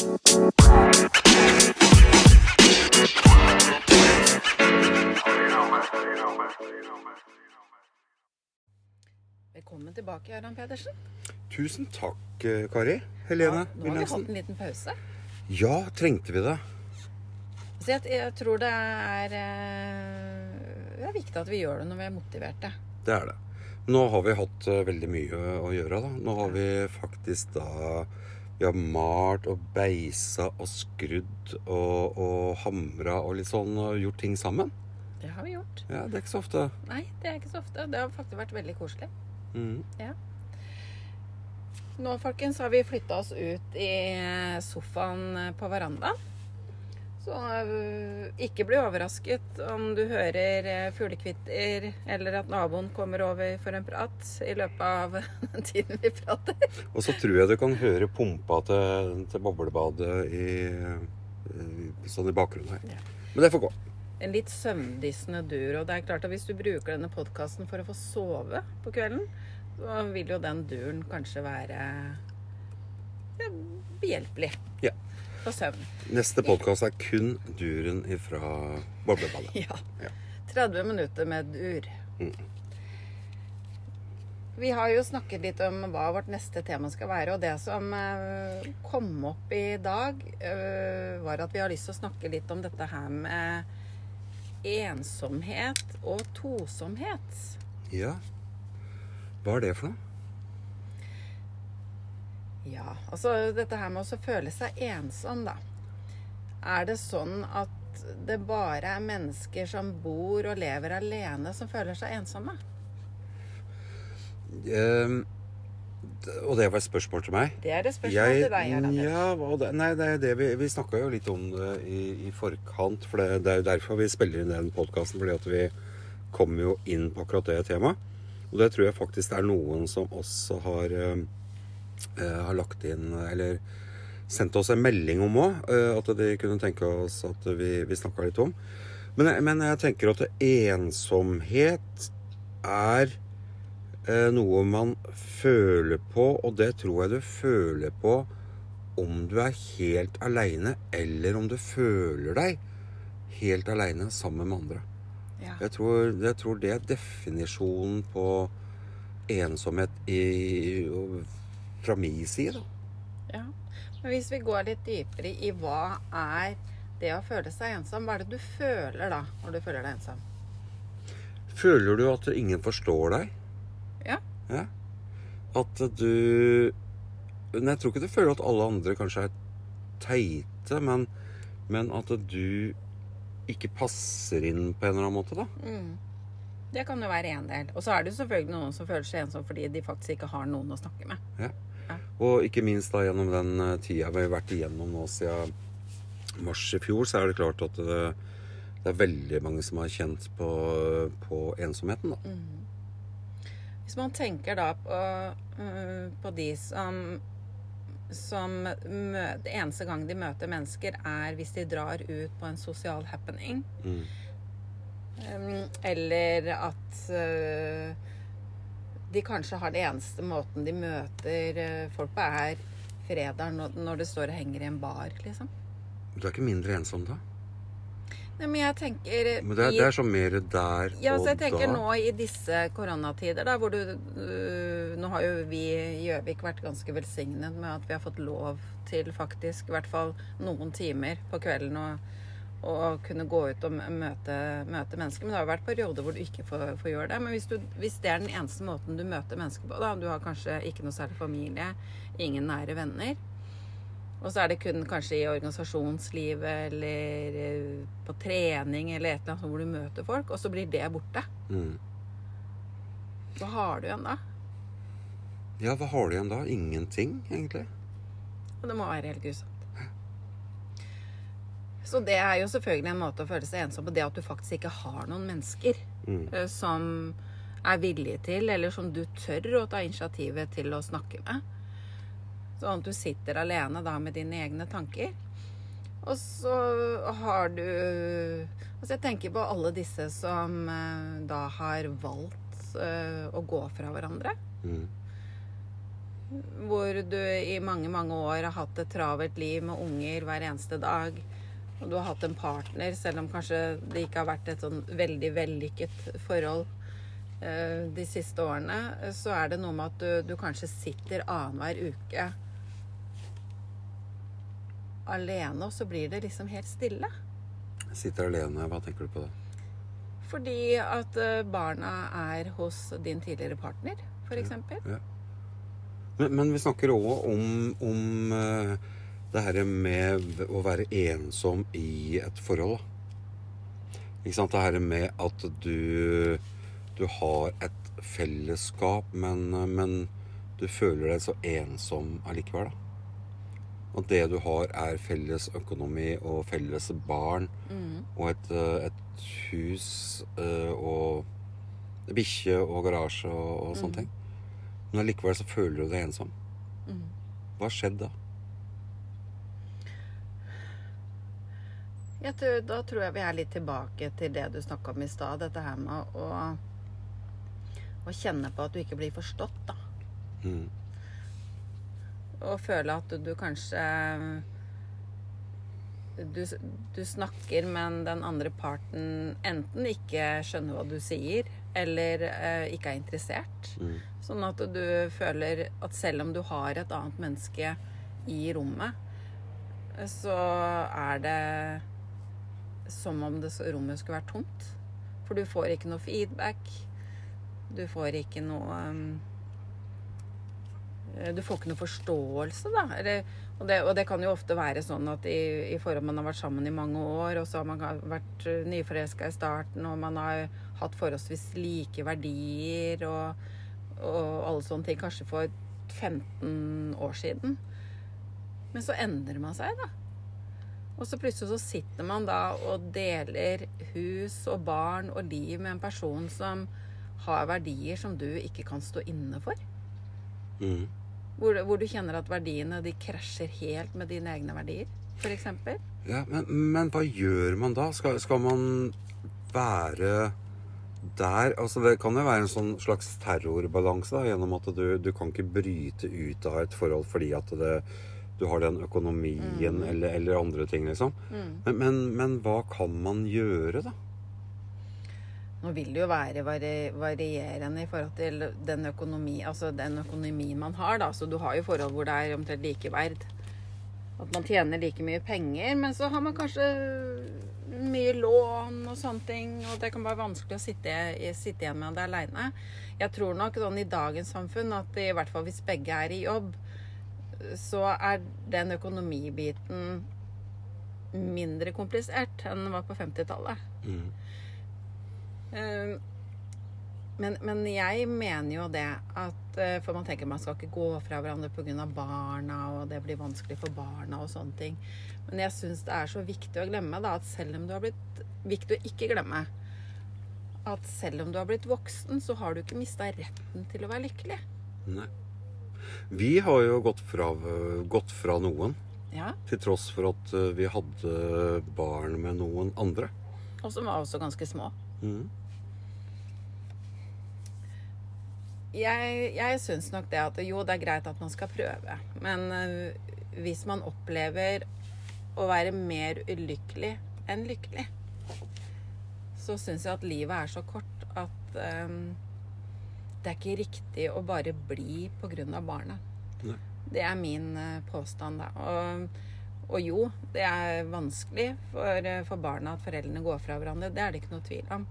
Velkommen tilbake, Aron Pedersen. Tusen takk, eh, Kari. Helene Nå har vi hatt en liten pause. Ja, trengte vi det? Så jeg, jeg tror det er, eh, det er viktig at vi gjør det når vi er motiverte. Det er det. Nå har vi hatt eh, veldig mye å gjøre, da. Nå har vi faktisk da Vi har malt og beisa og skrudd og, og hamra og litt sånn og gjort ting sammen. Det har vi gjort. Ja, det er ikke så ofte. Nei, det er ikke så ofte. Det har faktisk vært veldig koselig. Mm. Ja. Nå, folkens, har vi flytta oss ut i sofaen på verandaen. Så øh, ikke bli overrasket om du hører øh, fuglekvitter, eller at naboen kommer over for en prat i løpet av den tiden vi prater. Og så tror jeg du kan høre pumpa til, til boblebadet i, i- sånn i bakgrunnen her. Ja. Men det får gå. En litt søvndyssende dur. Og det er klart at hvis du bruker denne podkasten for å få sove på kvelden, så vil jo den duren kanskje være behjelpelig Ja. For søvn. Neste podkast er kun duren ifra bobleballet. Ja. Ja. 30 minutter med dur. Mm. Vi har jo snakket litt om hva vårt neste tema skal være, og det som eh, kom opp i dag, eh, var at vi har lyst til å snakke litt om dette her med ensomhet og tosomhet. Ja. Hva er det for noe? Ja, altså dette her med å føle seg ensom, da. Er det sånn at det bare er mennesker som bor og lever alene, som føler seg ensomme? Um, og det var et spørsmål til meg? Det er et spørsmål til deg, Anders. ja, det, nei, det er det vi, vi snakka jo litt om det i, i forkant. For det, det er jo derfor vi spiller inn den podkasten. Fordi at vi kommer jo inn på akkurat det temaet. Og det tror jeg faktisk det er noen som også har, eh, har lagt inn Eller sendt oss en melding om òg. at de kunne tenke oss at vi, vi snakka litt om. Men, men jeg tenker at ensomhet er eh, noe man føler på, og det tror jeg du føler på om du er helt aleine, eller om du føler deg helt aleine sammen med andre. Ja. Jeg tror, jeg tror det er definisjonen på ensomhet i, fra min side. ja. Men hvis vi går litt dypere i hva er det å føle seg ensom, hva er det du føler da når du føler deg ensom? Føler du at ingen forstår deg? Ja. Ja. At du Nei, jeg tror ikke du føler at alle andre kanskje er teite, men, men at du ikke passer inn på en eller annen måte, da. Mm. Det kan jo være en del. Og så er det jo selvfølgelig noen som føler seg ensom fordi de faktisk ikke har noen å snakke med. Ja. Og ikke minst da gjennom den eh, tida vi har vært igjennom nå siden mars i fjor, så er det klart at det, det er veldig mange som har kjent på, på ensomheten, da. Hvis man tenker da på, øh, på de som som Det eneste gang de møter mennesker, er hvis de drar ut på en sosial happening. Mm. Eller at øh, de kanskje har det eneste måten de møter øh, folk på, er fredag når, det står og henger i en bar, liksom. Du er ikke mindre ensom da? Nei, men jeg tenker Men det er, det er så mer der Ja, og så jeg tenker da. nå i disse koronatider, da, hvor du øh, Nå har jo vi i Gjøvik vært ganske velsignet med at vi har fått lov til faktisk i hvert fall noen timer på kvelden å, å kunne gå ut og møte, møte mennesker. Men det har jo vært perioder hvor du ikke får, får gjøre det. Men hvis, du, hvis det er den eneste måten du møter mennesker på, da Du har kanskje ikke noe særlig familie, ingen nære venner. Og så er det kun kanskje i organisasjonslivet eller eh, på trening eller et eller annet hvor du møter folk, og så blir det borte. Mm. Hva har du igjen da? Ja, hva har du igjen da? Ingenting, egentlig. Og det må være helt grusomt. Så det er jo selvfølgelig en måte å føle seg ensom på. Det at du faktisk ikke har noen mennesker Mm. eh, som er villige til, eller som du tør å ta initiativet til å snakke med. Sånn at du sitter alene da med dine egne tanker. Og så har du Altså jeg tenker på alle disse som eh, da har valgt eh, å gå fra hverandre. Mm. hvor du i mange, mange år har hatt et travelt liv med unger hver eneste dag. Og du har hatt en partner, selv om kanskje det ikke har vært et sånn veldig vellykket forhold eh, de siste årene, så er det noe med at du, du kanskje sitter annenhver uke alene, og så blir det liksom helt stille. Sitter alene. Hva tenker du på da? Fordi at eh, barna er hos din tidligere partner, f.eks. Ja. Men, men vi snakker òg om, om eh, det her med å være ensom i et forhold. Ikke sant? Det her med at du, du har et fellesskap, men, men du føler deg så ensom allikevel. da. Og det du har, er felles økonomi og felles barn og et, et hus eh, og bikkje og garasje og, og sånne ting. Men allikevel så føler du deg ensom. Hva har skjedd da? Tror, da tror jeg vi er litt tilbake til det du snakka om i stad. Dette her med å, å kjenne på at du ikke blir forstått, da. Mm. Og føle at du, kanskje du, du snakker, men den andre parten enten ikke skjønner hva du sier, eller eh, ikke er interessert. Mm. Sånn at du føler at selv om du har et annet menneske i rommet, så er det som om det rommet skulle vært tomt. For du får ikke noe feedback. Du får ikke noe um, Du får ikke noe forståelse, da. Eller, og, det, og det kan jo ofte være sånn at i, i forhold man har vært sammen i mange år, og så har man vært nyforelska i starten, og man har hatt forholdsvis like verdier og, og alle sånne ting, kanskje for 15 år siden. Men så endrer man seg, da. Og så plutselig så sitter man da og deler hus og barn og liv med en person som har verdier som du ikke kan stå inne for. Mm. Hvor, hvor du kjenner at verdiene de krasjer helt med dine egne verdier, f.eks. Ja, men, men hva gjør man da? Skal, skal man være der Altså Det kan jo være en sånn slags terrorbalanse da, gjennom at du, du kan ikke bryte ut av et forhold fordi at det, du har den økonomien eller, eller andre ting, liksom. Men, men, men hva kan man gjøre, da? Nå vil det jo være varierende i forhold til den økonomi, altså den økonomien man har. da, så Du har jo forhold hvor det er omtrent likeverd. At man tjener like mye penger, men så har man kanskje mye lån og sånne ting. Og det kan være vanskelig å sitte, sitte igjen med det aleine. Jeg tror nok sånn i dagens samfunn at i hvert fall hvis begge er i jobb, så er den økonomibiten mindre komplisert enn den var på 50-tallet. Mm. Eh, Men, men jeg mener jo det at eh, For man tenker man skal ikke gå fra hverandre pga. barna, og det blir vanskelig for barna og sånne ting. Men jeg syns det er så viktig å glemme da, at selv om du har blitt Viktig å ikke glemme at selv om du har blitt voksen, så har du ikke mista retten til å være lykkelig. Nei. Vi har jo gått fra, gått fra noen, Ja, til tross for at eh, vi hadde barn med noen andre. Og som var også ganske små. Mm. Jeg, jeg syns nok det at jo, det er greit at man skal prøve. Men øh, hvis man opplever å være mer ulykkelig enn lykkelig, så syns jeg at livet er så kort at øhm, det er ikke riktig å bare bli av barna. Nei. Det er min øh, påstand, da. Og, og jo, det er vanskelig for, øh, for barna at foreldrene går fra hverandre. Det er det ikke noe tvil om.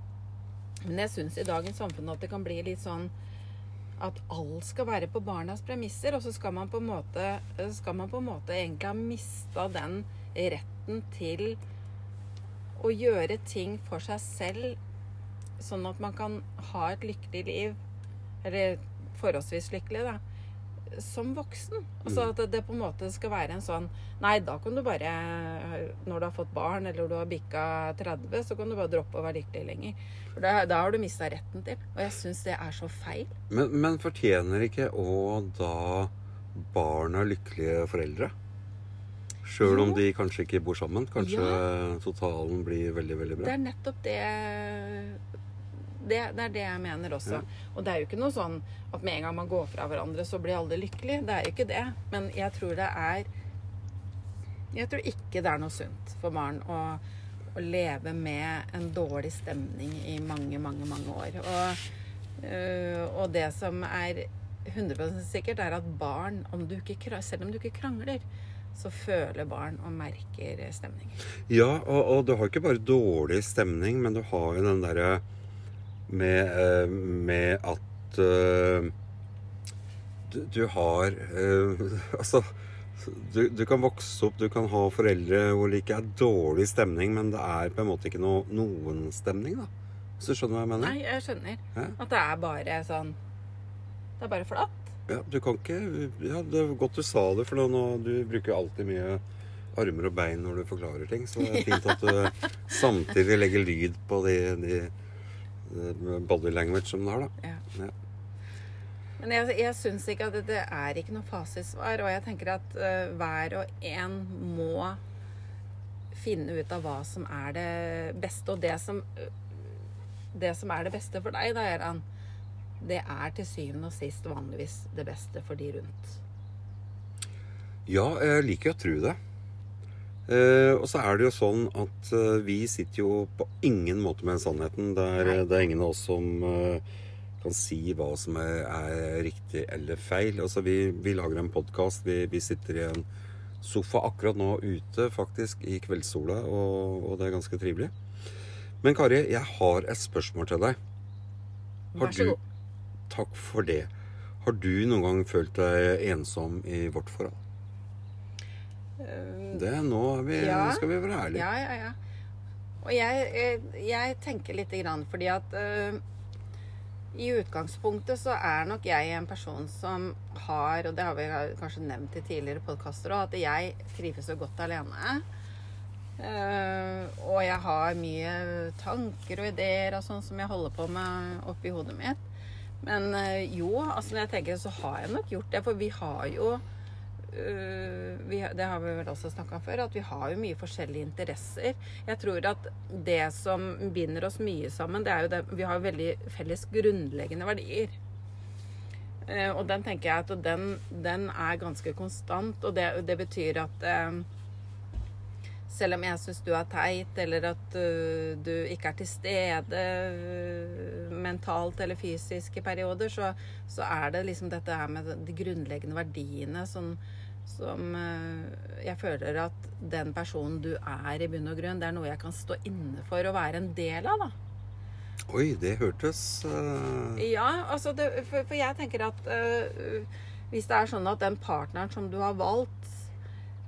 Men jeg syns i dagens samfunn at det kan bli litt sånn at alt skal være på barnas premisser, og så skal man på en måte, skal man på en måte egentlig ha mista den retten til å gjøre ting for seg selv, sånn at man kan ha et lykkelig liv, eller forholdsvis lykkelig, da, som voksen. Altså at det på en måte skal være en sånn Nei, da kan du bare Når du har fått barn, eller du har bikka 30, så kan du bare droppe å være lykkelig lenger. For da, da har du mista retten til. Og jeg syns det er så feil. Men, men fortjener ikke å da barna lykkelige foreldre? Sjøl om de kanskje ikke bor sammen? Kanskje totalen blir veldig, veldig bra. Det er nettopp det Det, det er det jeg mener også. Og det er jo ikke noe sånn at med en gang man går fra hverandre, så blir alle lykkelige. Det er jo ikke det. Men jeg tror det er Jeg tror ikke det er noe sunt for barn å, å leve med en dårlig stemning i mange, mange, mange år. Og, øh, og det som er 100% sikkert, er at barn, om du ikke, selv om du ikke krangler, så føler barn og merker stemning. Ja, og, og du har ikke bare dårlig stemning, men du har jo den derre med, eh, med at eh, du, du har eh, Altså du, du kan vokse opp, du kan ha foreldre hvor det ikke er dårlig stemning, men det er på en måte ikke no, noen stemning, da. Hvis du skjønner hva jeg mener? Nei, jeg skjønner. Hæ? At det er bare sånn Det er bare flatt. Ja, du kan ikke Ja, det er godt du sa det, for nå, du bruker alltid mye armer og bein når du forklarer ting. Så det er fint at du samtidig legger lyd på de, de body language som det har, da. Ja. Ja. Men jeg, jeg syns ikke at det, det er ikke noe fasitsvar. Og jeg tenker at uh, hver og en må finne ut av hva som er det beste. Og det som, det som er det beste for deg, da, Eran, det er til syvende og sist vanligvis det beste for de rundt. Ja, jeg liker å tro det. Eh, og så er det jo sånn at eh, vi sitter jo på ingen måte med sannheten. Det er, det er ingen av oss som eh, kan si hva som er, er riktig eller feil. Altså, vi, vi lager en podkast. Vi, vi sitter i en sofa akkurat nå ute, faktisk, i kveldssola, og, og det er ganske trivelig. Men Kari, jeg har et spørsmål til deg. Har Vær så du- god. Takk for det. Har du noen gang følt deg ensom i vårt forhold? Eh, Det, nå, er vi, Ja. skal vi være ærlige. Ja, ja, ja. Og jeg, jeg, jeg tenker lite grann fordi at uh, i utgangspunktet så er nok jeg en person som har, og det har vi kanskje nevnt i tidligere podkaster òg, at jeg trives så godt alene. Uh, og jeg har mye tanker og ideer og sånn som jeg holder på med oppi hodet mitt. Men uh, jo, altså når jeg tenker så har jeg nok gjort det, for vi har jo vi, det har vi vel også snakka om før, at vi har jo mye forskjellige interesser. Jeg tror at det som binder oss mye sammen, det er jo det Vi har veldig felles grunnleggende verdier. Eh, og den tenker jeg at den, den er ganske konstant, og det, det betyr at eh, selv om jeg syns du er teit, eller at uh, du ikke er til stede uh, mentalt eller fysisk i perioder, så, så er det liksom dette her med de grunnleggende verdiene som, som øh, jeg føler at den personen du er i bunn og grunn, det er noe jeg kan stå inne for å være en del av, da. Oi, det hørtes uh... Ja, altså det, for, for jeg tenker at uh, hvis det er sånn at den partneren som du har valgt,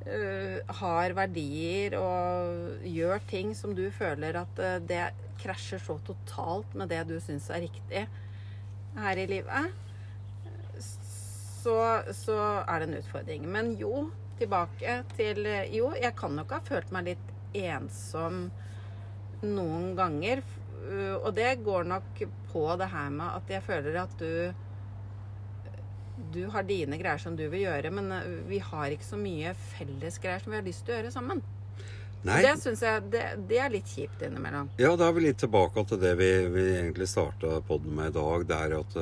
uh, har verdier og gjør ting som du føler at det krasjer så totalt med det du syns er riktig her i livet, så, så er det en utfordring. Men jo, tilbake til Jo, jeg kan nok ha følt meg litt ensom noen ganger. Og det går nok på det her med at jeg føler at du Du har dine greier som du vil gjøre, men vi har ikke så mye felles greier som vi har lyst til å gjøre sammen. Nei. Det syns jeg det, det er litt kjipt innimellom. Ja, da er vi litt tilbake til det vi, vi egentlig starta podden med i dag. Det er at,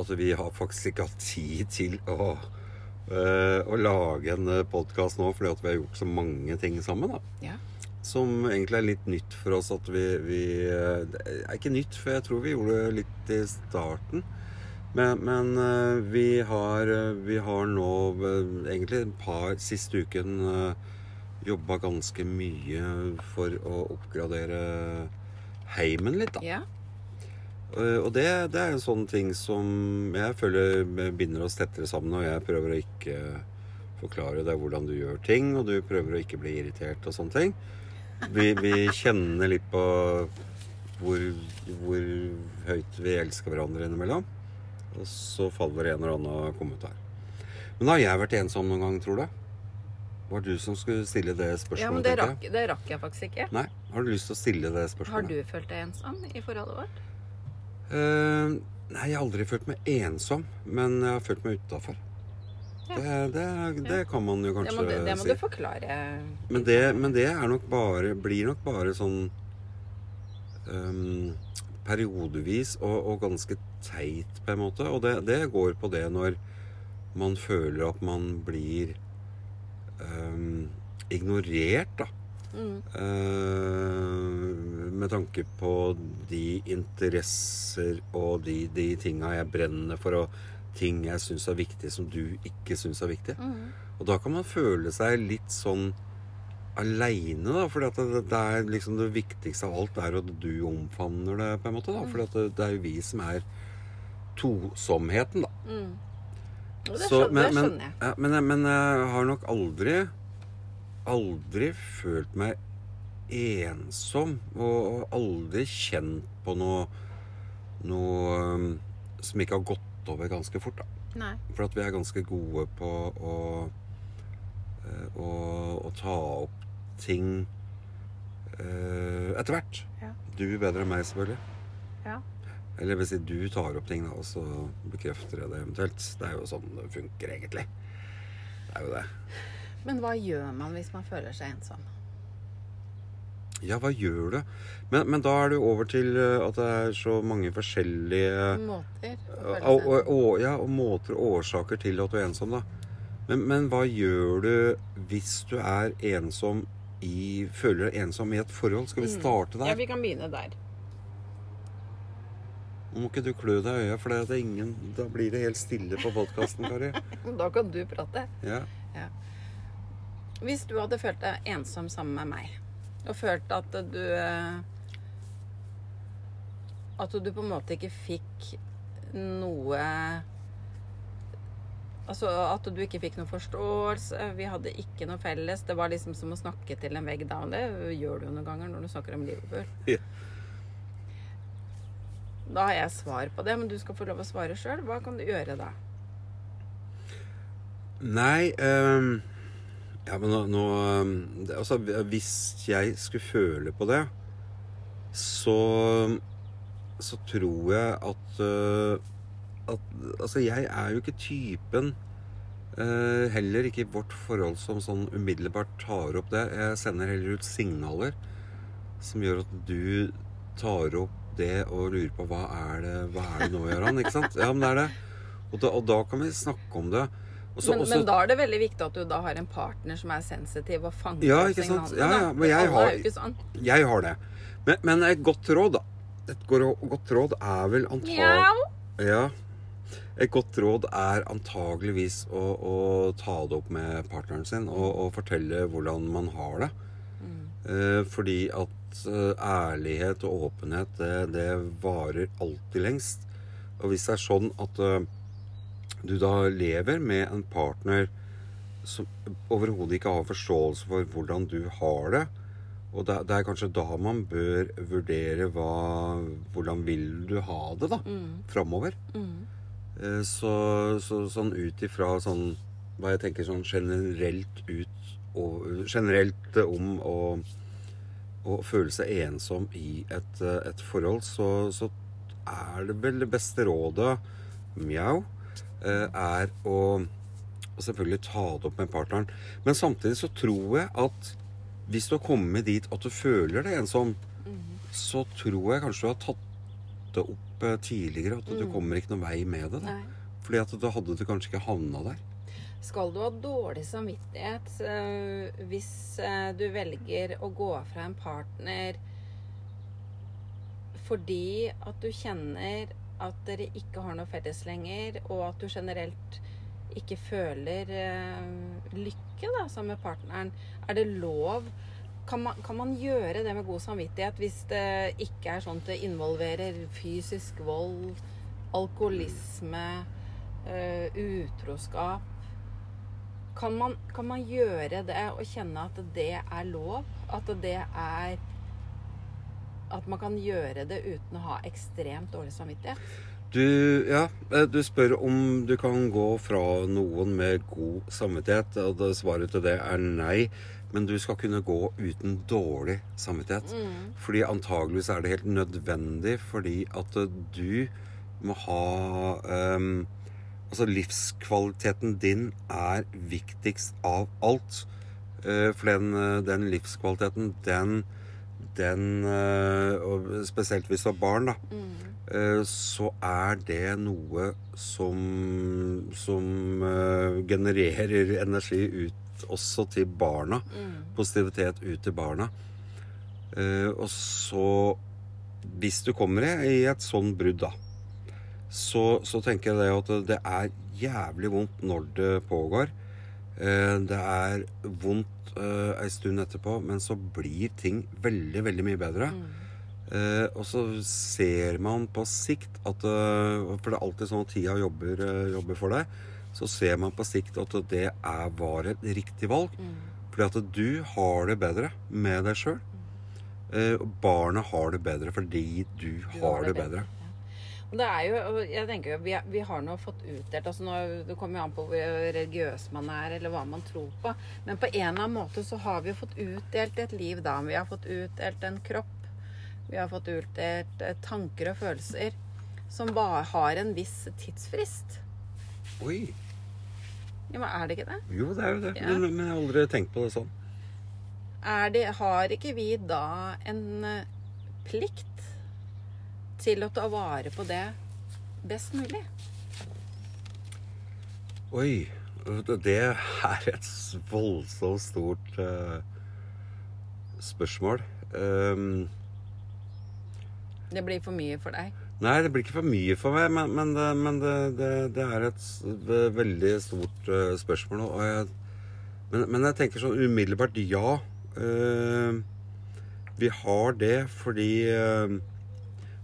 eh, at vi har faktisk ikke hatt tid til å, eh, å lage en podkast nå, fordi at vi har gjort så mange ting sammen. da. Ja. Som egentlig er litt nytt for oss at vi, vi eh, Det er ikke nytt, for jeg tror vi gjorde det litt i starten. Men, men eh, vi, har, eh, vi har nå eh, egentlig et par siste uken jobba ganske mye for å oppgradere heimen litt, da. ja. Eh, Og det, det er en sånn ting som jeg føler binder oss tettere sammen, og jeg prøver å ikke forklare deg hvordan du gjør ting, og du prøver å ikke bli irritert og sånne ting. Vi, vi kjenner litt på hvor, hvor høyt vi elsker hverandre innimellom. Og så faller en eller annen kommentar. Men har jeg vært ensom noen gang, tror du? Var det du som skulle stille det spørsmålet? ja, men det tenker jeg? rakk, det rakk jeg faktisk ikke. Nei, Har du lyst til å stille det spørsmålet? Har du følt deg ensom i forholdet vårt? Eh, nei, jeg har aldri følt meg ensom, men jeg har følt meg utafor. Ja. Det, det, det kan man jo Det kanskje må, du, det må si. du forklare. Men det, men det er nok bare, blir nok bare sånn um, periodevis og, og ganske teit, på en måte. Og det, det går på det når man føler at man blir um, ignorert, da. Mm. Eh, med tanke på de interesser og de, de tinga jeg brenner for, og ting jeg syns er viktige som du ikke syns er viktige. Mm. Og da kan man føle seg litt sånn aleine, da. For det, det er liksom det viktigste av alt er at du omfavner det, på en måte. da. For det, det er jo vi som er tosomheten, da. Mm. Det, Så, skjønner, det men, skjønner jeg. Men, jeg- men jeg har nok aldri Aldri følt meg ensom. Og, aldri kjent på noe Noe um, som ikke har gått over ganske fort. da. Nei. For at vi er ganske gode på å eh, å, å ta opp ting eh, etter hvert. Ja. Du bedre enn meg, selvfølgelig. Ja. Eller hvis du tar opp ting, da, og så bekrefter jeg det eventuelt. Det er jo sånn det funker, egentlig. Det er jo det. Men hva gjør man hvis man føler seg ensom? Ja, hva gjør du? Men, men da er jo over til eh, at det er så mange forskjellige Måter å og, og, og, ja, og måter og årsaker til at du er ensom, da. Men, men hva gjør du hvis du er ensom i Føler deg ensom i et forhold? Skal vi starte der? Ja, vi kan begynne der. Nå må ikke du klø deg i øya, for det er ingen, da blir det helt stille på podkasten, Kari. Da kan du prate. Ja. Hvis du hadde følt deg ensom sammen med meg, og følte at du eh, At du på en måte ikke fikk noe Altså at du ikke fikk noe forståelse. Vi hadde ikke noe felles. Det var liksom som å snakke til en vegg down. Det gjør du jo noen ganger når du snakker om Liverpool. Yeah. Da har jeg svar på det, men du skal få lov å svare sjøl. Hva kan du gjøre da? Nei ehm, Ja, men nå, nå ehm, Altså, hvis jeg skulle føle på det, så Så tror jeg at eh, at Altså, jeg er jo ikke typen Uh, Heller ikke i vårt forhold som sånn umiddelbart tar opp det. Jeg sender heller ut signaler som gjør at du tar opp det og lurer på hva er det, hva er det nå, Gøran? Ikke sant? Ja, men det er det. Og da, og da kan vi snakke om det. Og så- men, også, men da er det veldig viktig at du da har en partner som er sensitiv og fanger Ja, ikke sant? Ja, ja, men jeg har- sånn. Jeg har det. Men, men et godt råd, da. Et godt råd er vel antagelig Ja. Et godt råd er antageligvis å, å ta det opp med partneren sin og, og fortelle hvordan man har det. Eh, fordi at eh, ærlighet og åpenhet, det, det varer alltid lengst. Og hvis det er sånn at eh, du da lever med en partner som overhodet ikke har forståelse for hvordan du har det, og det, det er kanskje da man bør vurdere hva, hvordan vil du ha det da, Mm. framover. Mm. Eh, Så, så sånn ut ifra sånn hva jeg tenker sånn generelt ut og generelt om å, å føle seg ensom i et, et forhold, så, så er det vel det beste rådet mjau er å, selvfølgelig ta det opp med partneren. Men samtidig så tror jeg at hvis du har kommet dit at du føler deg ensom, så tror jeg kanskje du har tatt det opp eh, tidligere. At du kommer ikke noen vei med det. Da. Nei. Fordi at da hadde du kanskje ikke havna der. Skal du ha dårlig samvittighet eh, hvis eh, du velger å gå fra en partner fordi at du kjenner at dere ikke har noe felles lenger, og at du generelt ikke føler eh, lykke da, sammen med partneren? Er det lov? Kan man, kan man gjøre det med god samvittighet hvis det ikke er sånn at det involverer fysisk vold, alkoholisme, eh, utroskap? Kan man, kan man gjøre det og kjenne at det er lov? At det er At man kan gjøre det uten å ha ekstremt dårlig samvittighet? Du, ja, eh, du spør om du kan gå fra noen med god samvittighet, og svaret til det er nei. Men du skal kunne gå uten dårlig samvittighet. Fordi antageligvis er det helt nødvendig, fordi at eh, du må ha um, Altså livskvaliteten din er viktigst av alt. Uh, for den, den livskvaliteten, den den eh, Og spesielt hvis du har barn, da. Mm. eh, Så er det noe som Som eh, genererer energi ut også til barna. Mm. Positivitet ut til barna. Og så Hvis du kommer i et sånn brudd, da, så, så tenker jeg det at det er jævlig vondt når det pågår. Eh, Det er vondt uh, ei stund etterpå, men så blir ting veldig, veldig mye bedre. Mm. Uh, og så ser man på sikt at uh, For det er alltid sånn at tida jobber, eh, jobber for deg. Så ser man på sikt at det er, var et riktig valg. Mm. Fordi at du har det bedre med deg sjøl. Mm. barna har det bedre fordi du, har det bedre. Ja. Det er jo, jeg tenker jo, vi, vi har nå fått utdelt altså nå, Det kommer jo an på hvor religiøs man er, eller hva man tror på. Men på en eller annen måte så har vi jo fått utdelt et liv da. Vi har fått utdelt en kropp. Vi har fått utdelt eh, tanker og følelser som bare har en viss tidsfrist. Oi. Ja, men er det ikke det? Jo, det er jo det. Ja. Men, men jeg har aldri tenkt på det sånn. Er det, har ikke vi da en eh, plikt til å ta vare på det best mulig? Oi. Det er et voldsomt stort eh, spørsmål. Um, Det blir for mye for deg. Nei, det blir ikke for mye for meg, men, men, det, men det, det, det er et veldig stort eh, spørsmål. Jeg, men, men jeg tenker sånn umiddelbart ja. Uh, vi har det fordi eh,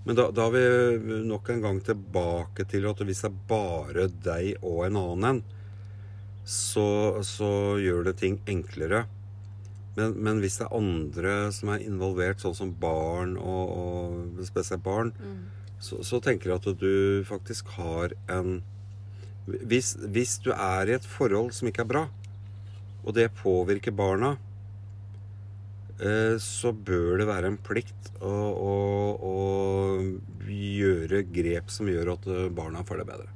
Men da, da er vi nok en gang tilbake til at hvis det er bare deg og en annen en, så, så gjør det ting enklere. Men, men hvis det er andre som er involvert, sånn som barn, og, og spesielt barn, så, så tenker jeg at du faktisk har en hvis, hvis du er i et forhold som ikke er bra, og det påvirker barna, så bør det være en plikt å, å, å gjøre grep som gjør at eh, barna får det bedre.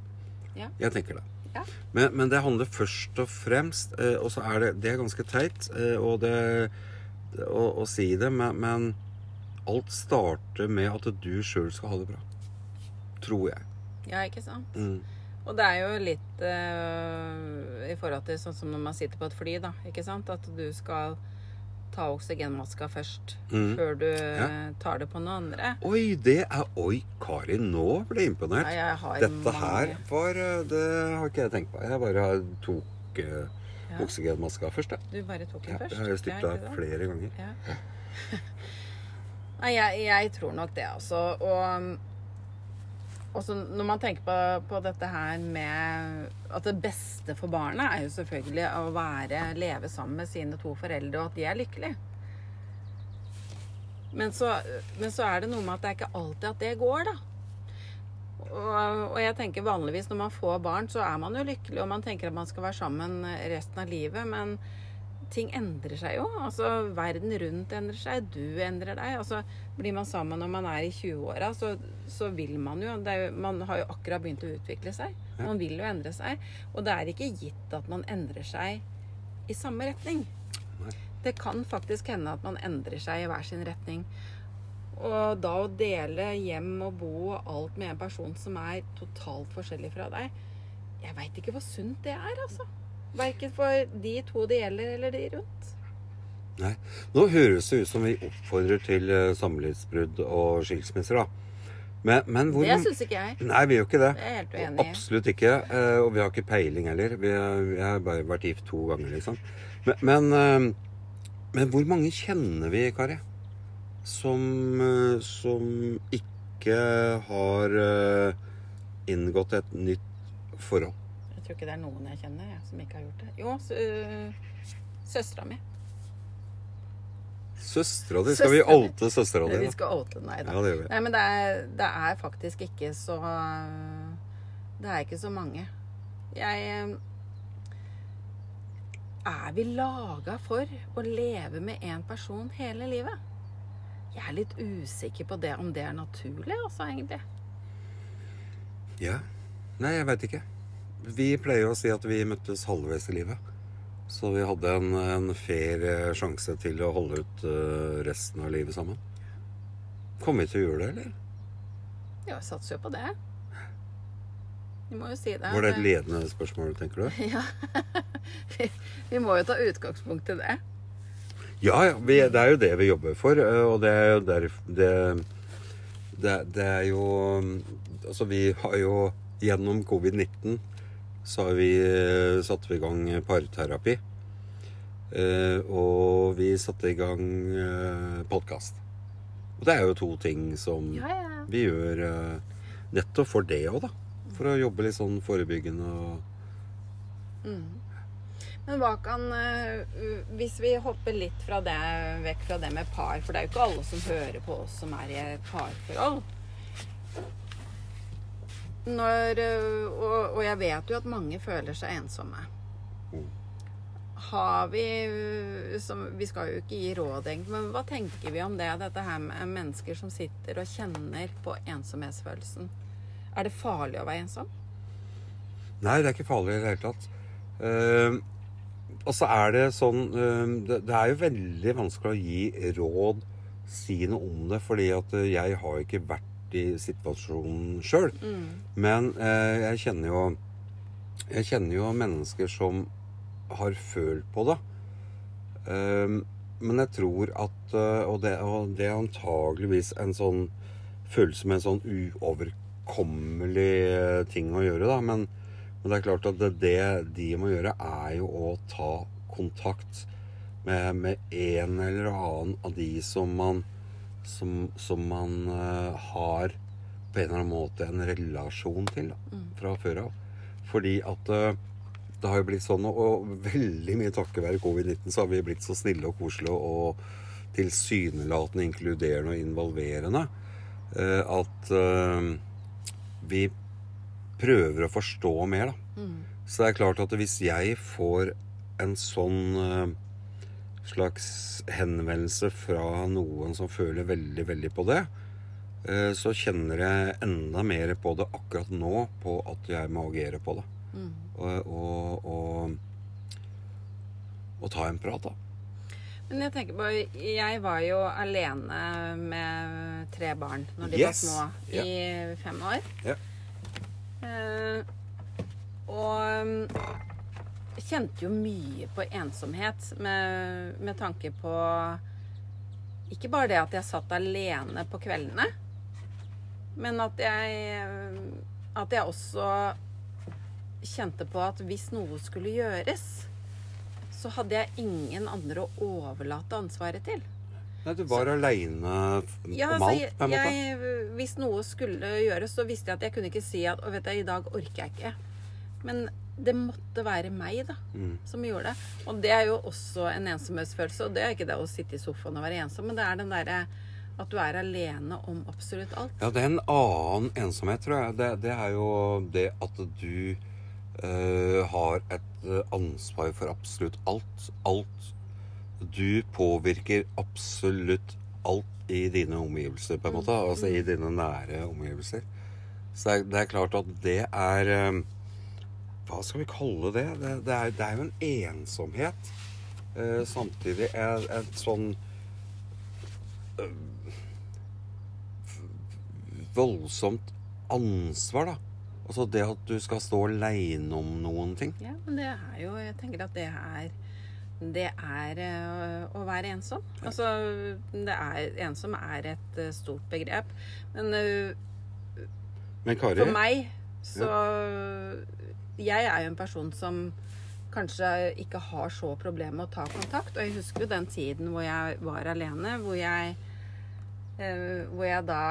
Ja. Jeg tenker det. Ja. Men, men det handler først og fremst eh, Og så er det Det er ganske teit eh, å, å si det, men, men alt starter med at du sjøl skal ha det bra. Tror jeg. Ja, ikke sant? Mm. Og det er jo litt uh, i forhold til sånn som når man sitter på et fly, da. Ikke sant? At du skal ta oksygenmaska først. Mm. Før du ja. tar det på noen andre. Oi, det er Oi, Kari, nå ble jeg imponert. Ja, jeg Dette mange- her var eh, Det har ikke jeg tenkt på. Jeg bare tok uh, Ja. oksygenmaska først, jeg. Du bare tok den Ja, først? jeg har styrta flere ganger. Ja. Nei, jeg, jeg tror nok det, altså. Og også når man tenker på, på dette her med at det beste for barnet er jo selvfølgelig å være, leve sammen med sine to foreldre, og at de er lykkelige. Men så, men så er det noe med at det er ikke alltid at det går, da. Og, og jeg tenker vanligvis når man får barn, så er man jo lykkelig, og man tenker at man skal være sammen resten av livet, men ting endrer seg jo. Altså, verden rundt endrer seg, du endrer deg. Altså, blir man sammen når man er i 20-åra, så, så vil man jo, det jo Man har jo akkurat begynt å utvikle seg. Man vil jo endre seg. Og det er ikke gitt at man endrer seg i samme retning. Det kan faktisk hende at man endrer seg i hver sin retning. Og da å dele hjem og bo og alt med en person som er totalt forskjellig fra deg Jeg veit ikke hvor sunt det er, altså. Verken for de to det gjelder, eller de rundt. Nei. Nå høres det ut som vi oppfordrer til eh, samlivsbrudd og skilsmisser, da. Men, men hvor Det syns ikke jeg. Nei, vi gjør ikke det. Det er helt uenig. Absolutt ikke. eh, Og vi har ikke peiling heller. Vi har, bare vært gift to ganger, liksom. Men, men, eh, men hvor mange kjenner vi, Kari, som, som ikke har inngått et nytt forhold? Tror ikke det er noen jeg kjenner jeg, som ikke har gjort det. Jo, øh, søstera mi. Søstera di? Skal vi oute søstera di? Vi skal oute Nei da. Ja, det. Nei, men det er, det er faktisk ikke så Det er ikke så mange. Jeg Er vi laga for å leve med én person hele livet? Jeg er litt usikker på det, om det er naturlig, altså, egentlig. Ja. Nei, jeg veit ikke. Vi pleier å si at vi møttes halvveis i livet. Så vi hadde en, en fair eh, sjanse til å holde ut eh, resten av livet sammen. Kommer vi til å gjøre det, eller? Ja, jeg satser jo på det. Vi må jo si det. Var det et ledende spørsmål, tenker du? Ja. vi, vi må jo ta utgangspunkt i det. Ja, ja. Vi, det er jo det vi jobber for. eh, Og det er jo derfor det, det, det er jo Altså, vi har jo gjennom covid-19 så vi eh, satt vi i gang parterapi. Eh, og vi satte i gang eh, podkast. Og det er jo to ting som Ja, ja, ja. vi gjør eh, nettopp for det òg, da. For å jobbe litt sånn forebyggende og Men hva kan eh, Hvis vi hopper litt fra det, vekk fra det med par, for det er jo ikke alle som hører på oss som er i et parforhold. Når, eh, og, og jeg vet jo at mange føler seg ensomme. Mm. Har vi eh, som, Vi skal jo ikke gi råd, egentlig, men hva tenker vi om det? Dette her med mennesker som sitter og kjenner på ensomhetsfølelsen. Er det farlig å være ensom? Nei, det er ikke farlig i det hele tatt. Uh, og så er det sånn uh, det, det er jo veldig vanskelig å gi råd, si noe om det, fordi at jeg har ikke vært i situasjonen sjøl. Men eh, jeg kjenner jo Jeg kjenner jo mennesker som har følt på det. Um, men jeg tror at eh, og det, og det er antageligvis en sånn følelse med en sånn uoverkommelig eh, ting å gjøre, da. Men, men det er klart at det, det de må gjøre, er jo å ta kontakt med, med en eller annen av de som man som, som man uh, har på en eller annen måte en relasjon til da, fra før av. Fordi at uh, det har jo blitt sånn, og, veldig mye takket være covid-19, så har vi blitt så snille og koselige og tilsynelatende inkluderende og involverende uh, at vi prøver å forstå mer, da. Så det er klart at hvis jeg får en sånn slags henvendelse fra noen som føler veldig, veldig på det, eh, så kjenner jeg enda mer på det akkurat nå, på at jeg må agere på det. Og, og, og, og ta en prat, da. Men jeg tenker på Jeg var jo alene med tre barn når de Yes. var små, i fem år. Yeah. Uh, og kjente jo mye på ensomhet med, med tanke på Ikke bare det at jeg satt alene på kveldene, men at jeg At jeg også kjente på at hvis noe skulle gjøres, så hadde jeg ingen andre å overlate ansvaret til. Nei, du var aleine Ja, om alt, på en måte. jeg, hvis noe skulle gjøres, så visste jeg at jeg kunne ikke si at Å, vet du, i dag orker jeg ikke. Men det måtte være meg, da, Mm. som gjorde det. Og det er jo også en ensomhetsfølelse. Og det er ikke det å sitte i sofaen og være ensom, men det er den derre at du er alene om absolutt alt. Ja, det er en annen ensomhet, tror jeg. Det, det er jo det at du øh, har et eh, ansvar for absolutt alt. Alt. Du påvirker absolutt alt i dine omgivelser, på en måte. Altså i dine nære omgivelser. Så det er, det er klart at det er eh, Hva skal vi kalle det? Det, det, er, det er jo en ensomhet. Eh, samtidig er et sånn voldsomt ansvar, da. Altså det at du skal stå aleine om noen ting. Ja, men det er jo Jeg tenker at det er det er eh, å være ensom. Altså, det er Ensom er et eh, stort begrep. Men Men Kari For meg så Jeg er jo en person som kanskje ikke har så problemer med å ta kontakt. Og jeg husker jo den tiden hvor jeg var alene, hvor jeg eh, Hvor jeg da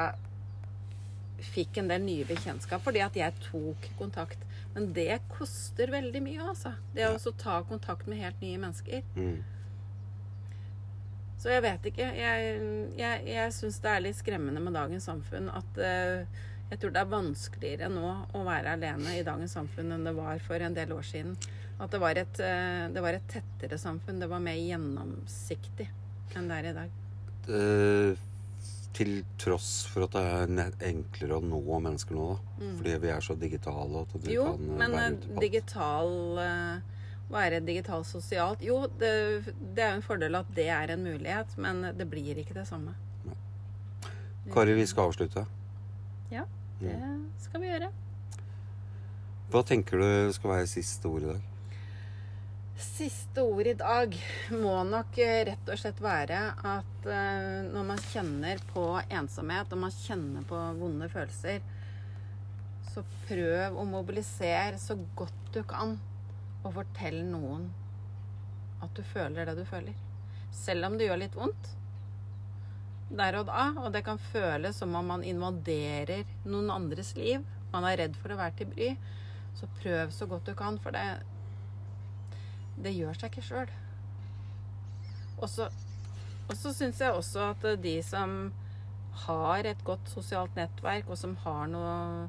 fikk en del nye bekjentskap fordi at jeg tok kontakt. Men det koster veldig mye, altså. Det å ta kontakt med helt nye mennesker. mm. Så jeg vet ikke. Jeg, jeg, jeg syns det er litt skremmende med dagens samfunn at eh, jeg tror det er vanskeligere nå å være alene i dagens samfunn enn det var for en del år siden. At det var et, eh, det var et tettere samfunn. Det var mer gjennomsiktig enn det er i dag. Det, Til tross for at det er enklere å nå mennesker nå, da. Fordi vi er så digitale at du Mm. Jo, kan eh, men være eh, ute på alt. digital eh, være digitalt sosialt. Jo, det, det er jo en fordel at det er en mulighet, men det blir ikke det samme. Kari, vi skal avslutte. Ja, det skal vi gjøre. Hva tenker du skal være siste ord i dag? Siste ord i dag må nok eh, rett og slett være at eh, når man kjenner på ensomhet, og man kjenner på vonde følelser, så prøv å mobilisere så godt du kan, og fortell noen at du føler det du føler. Selv om det gjør litt vondt der og da, og det kan føles som om man invaderer noen andres liv, man er redd for å være til bry, så prøv så godt du kan, for det det gjør seg ikke sjøl. Og så syns jeg også at de som har et godt sosialt nettverk, og som har noe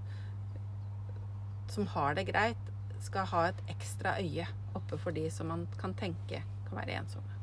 Som har det greit, skal ha et ekstra øye oppe for de som man kan tenke kan være ensomme.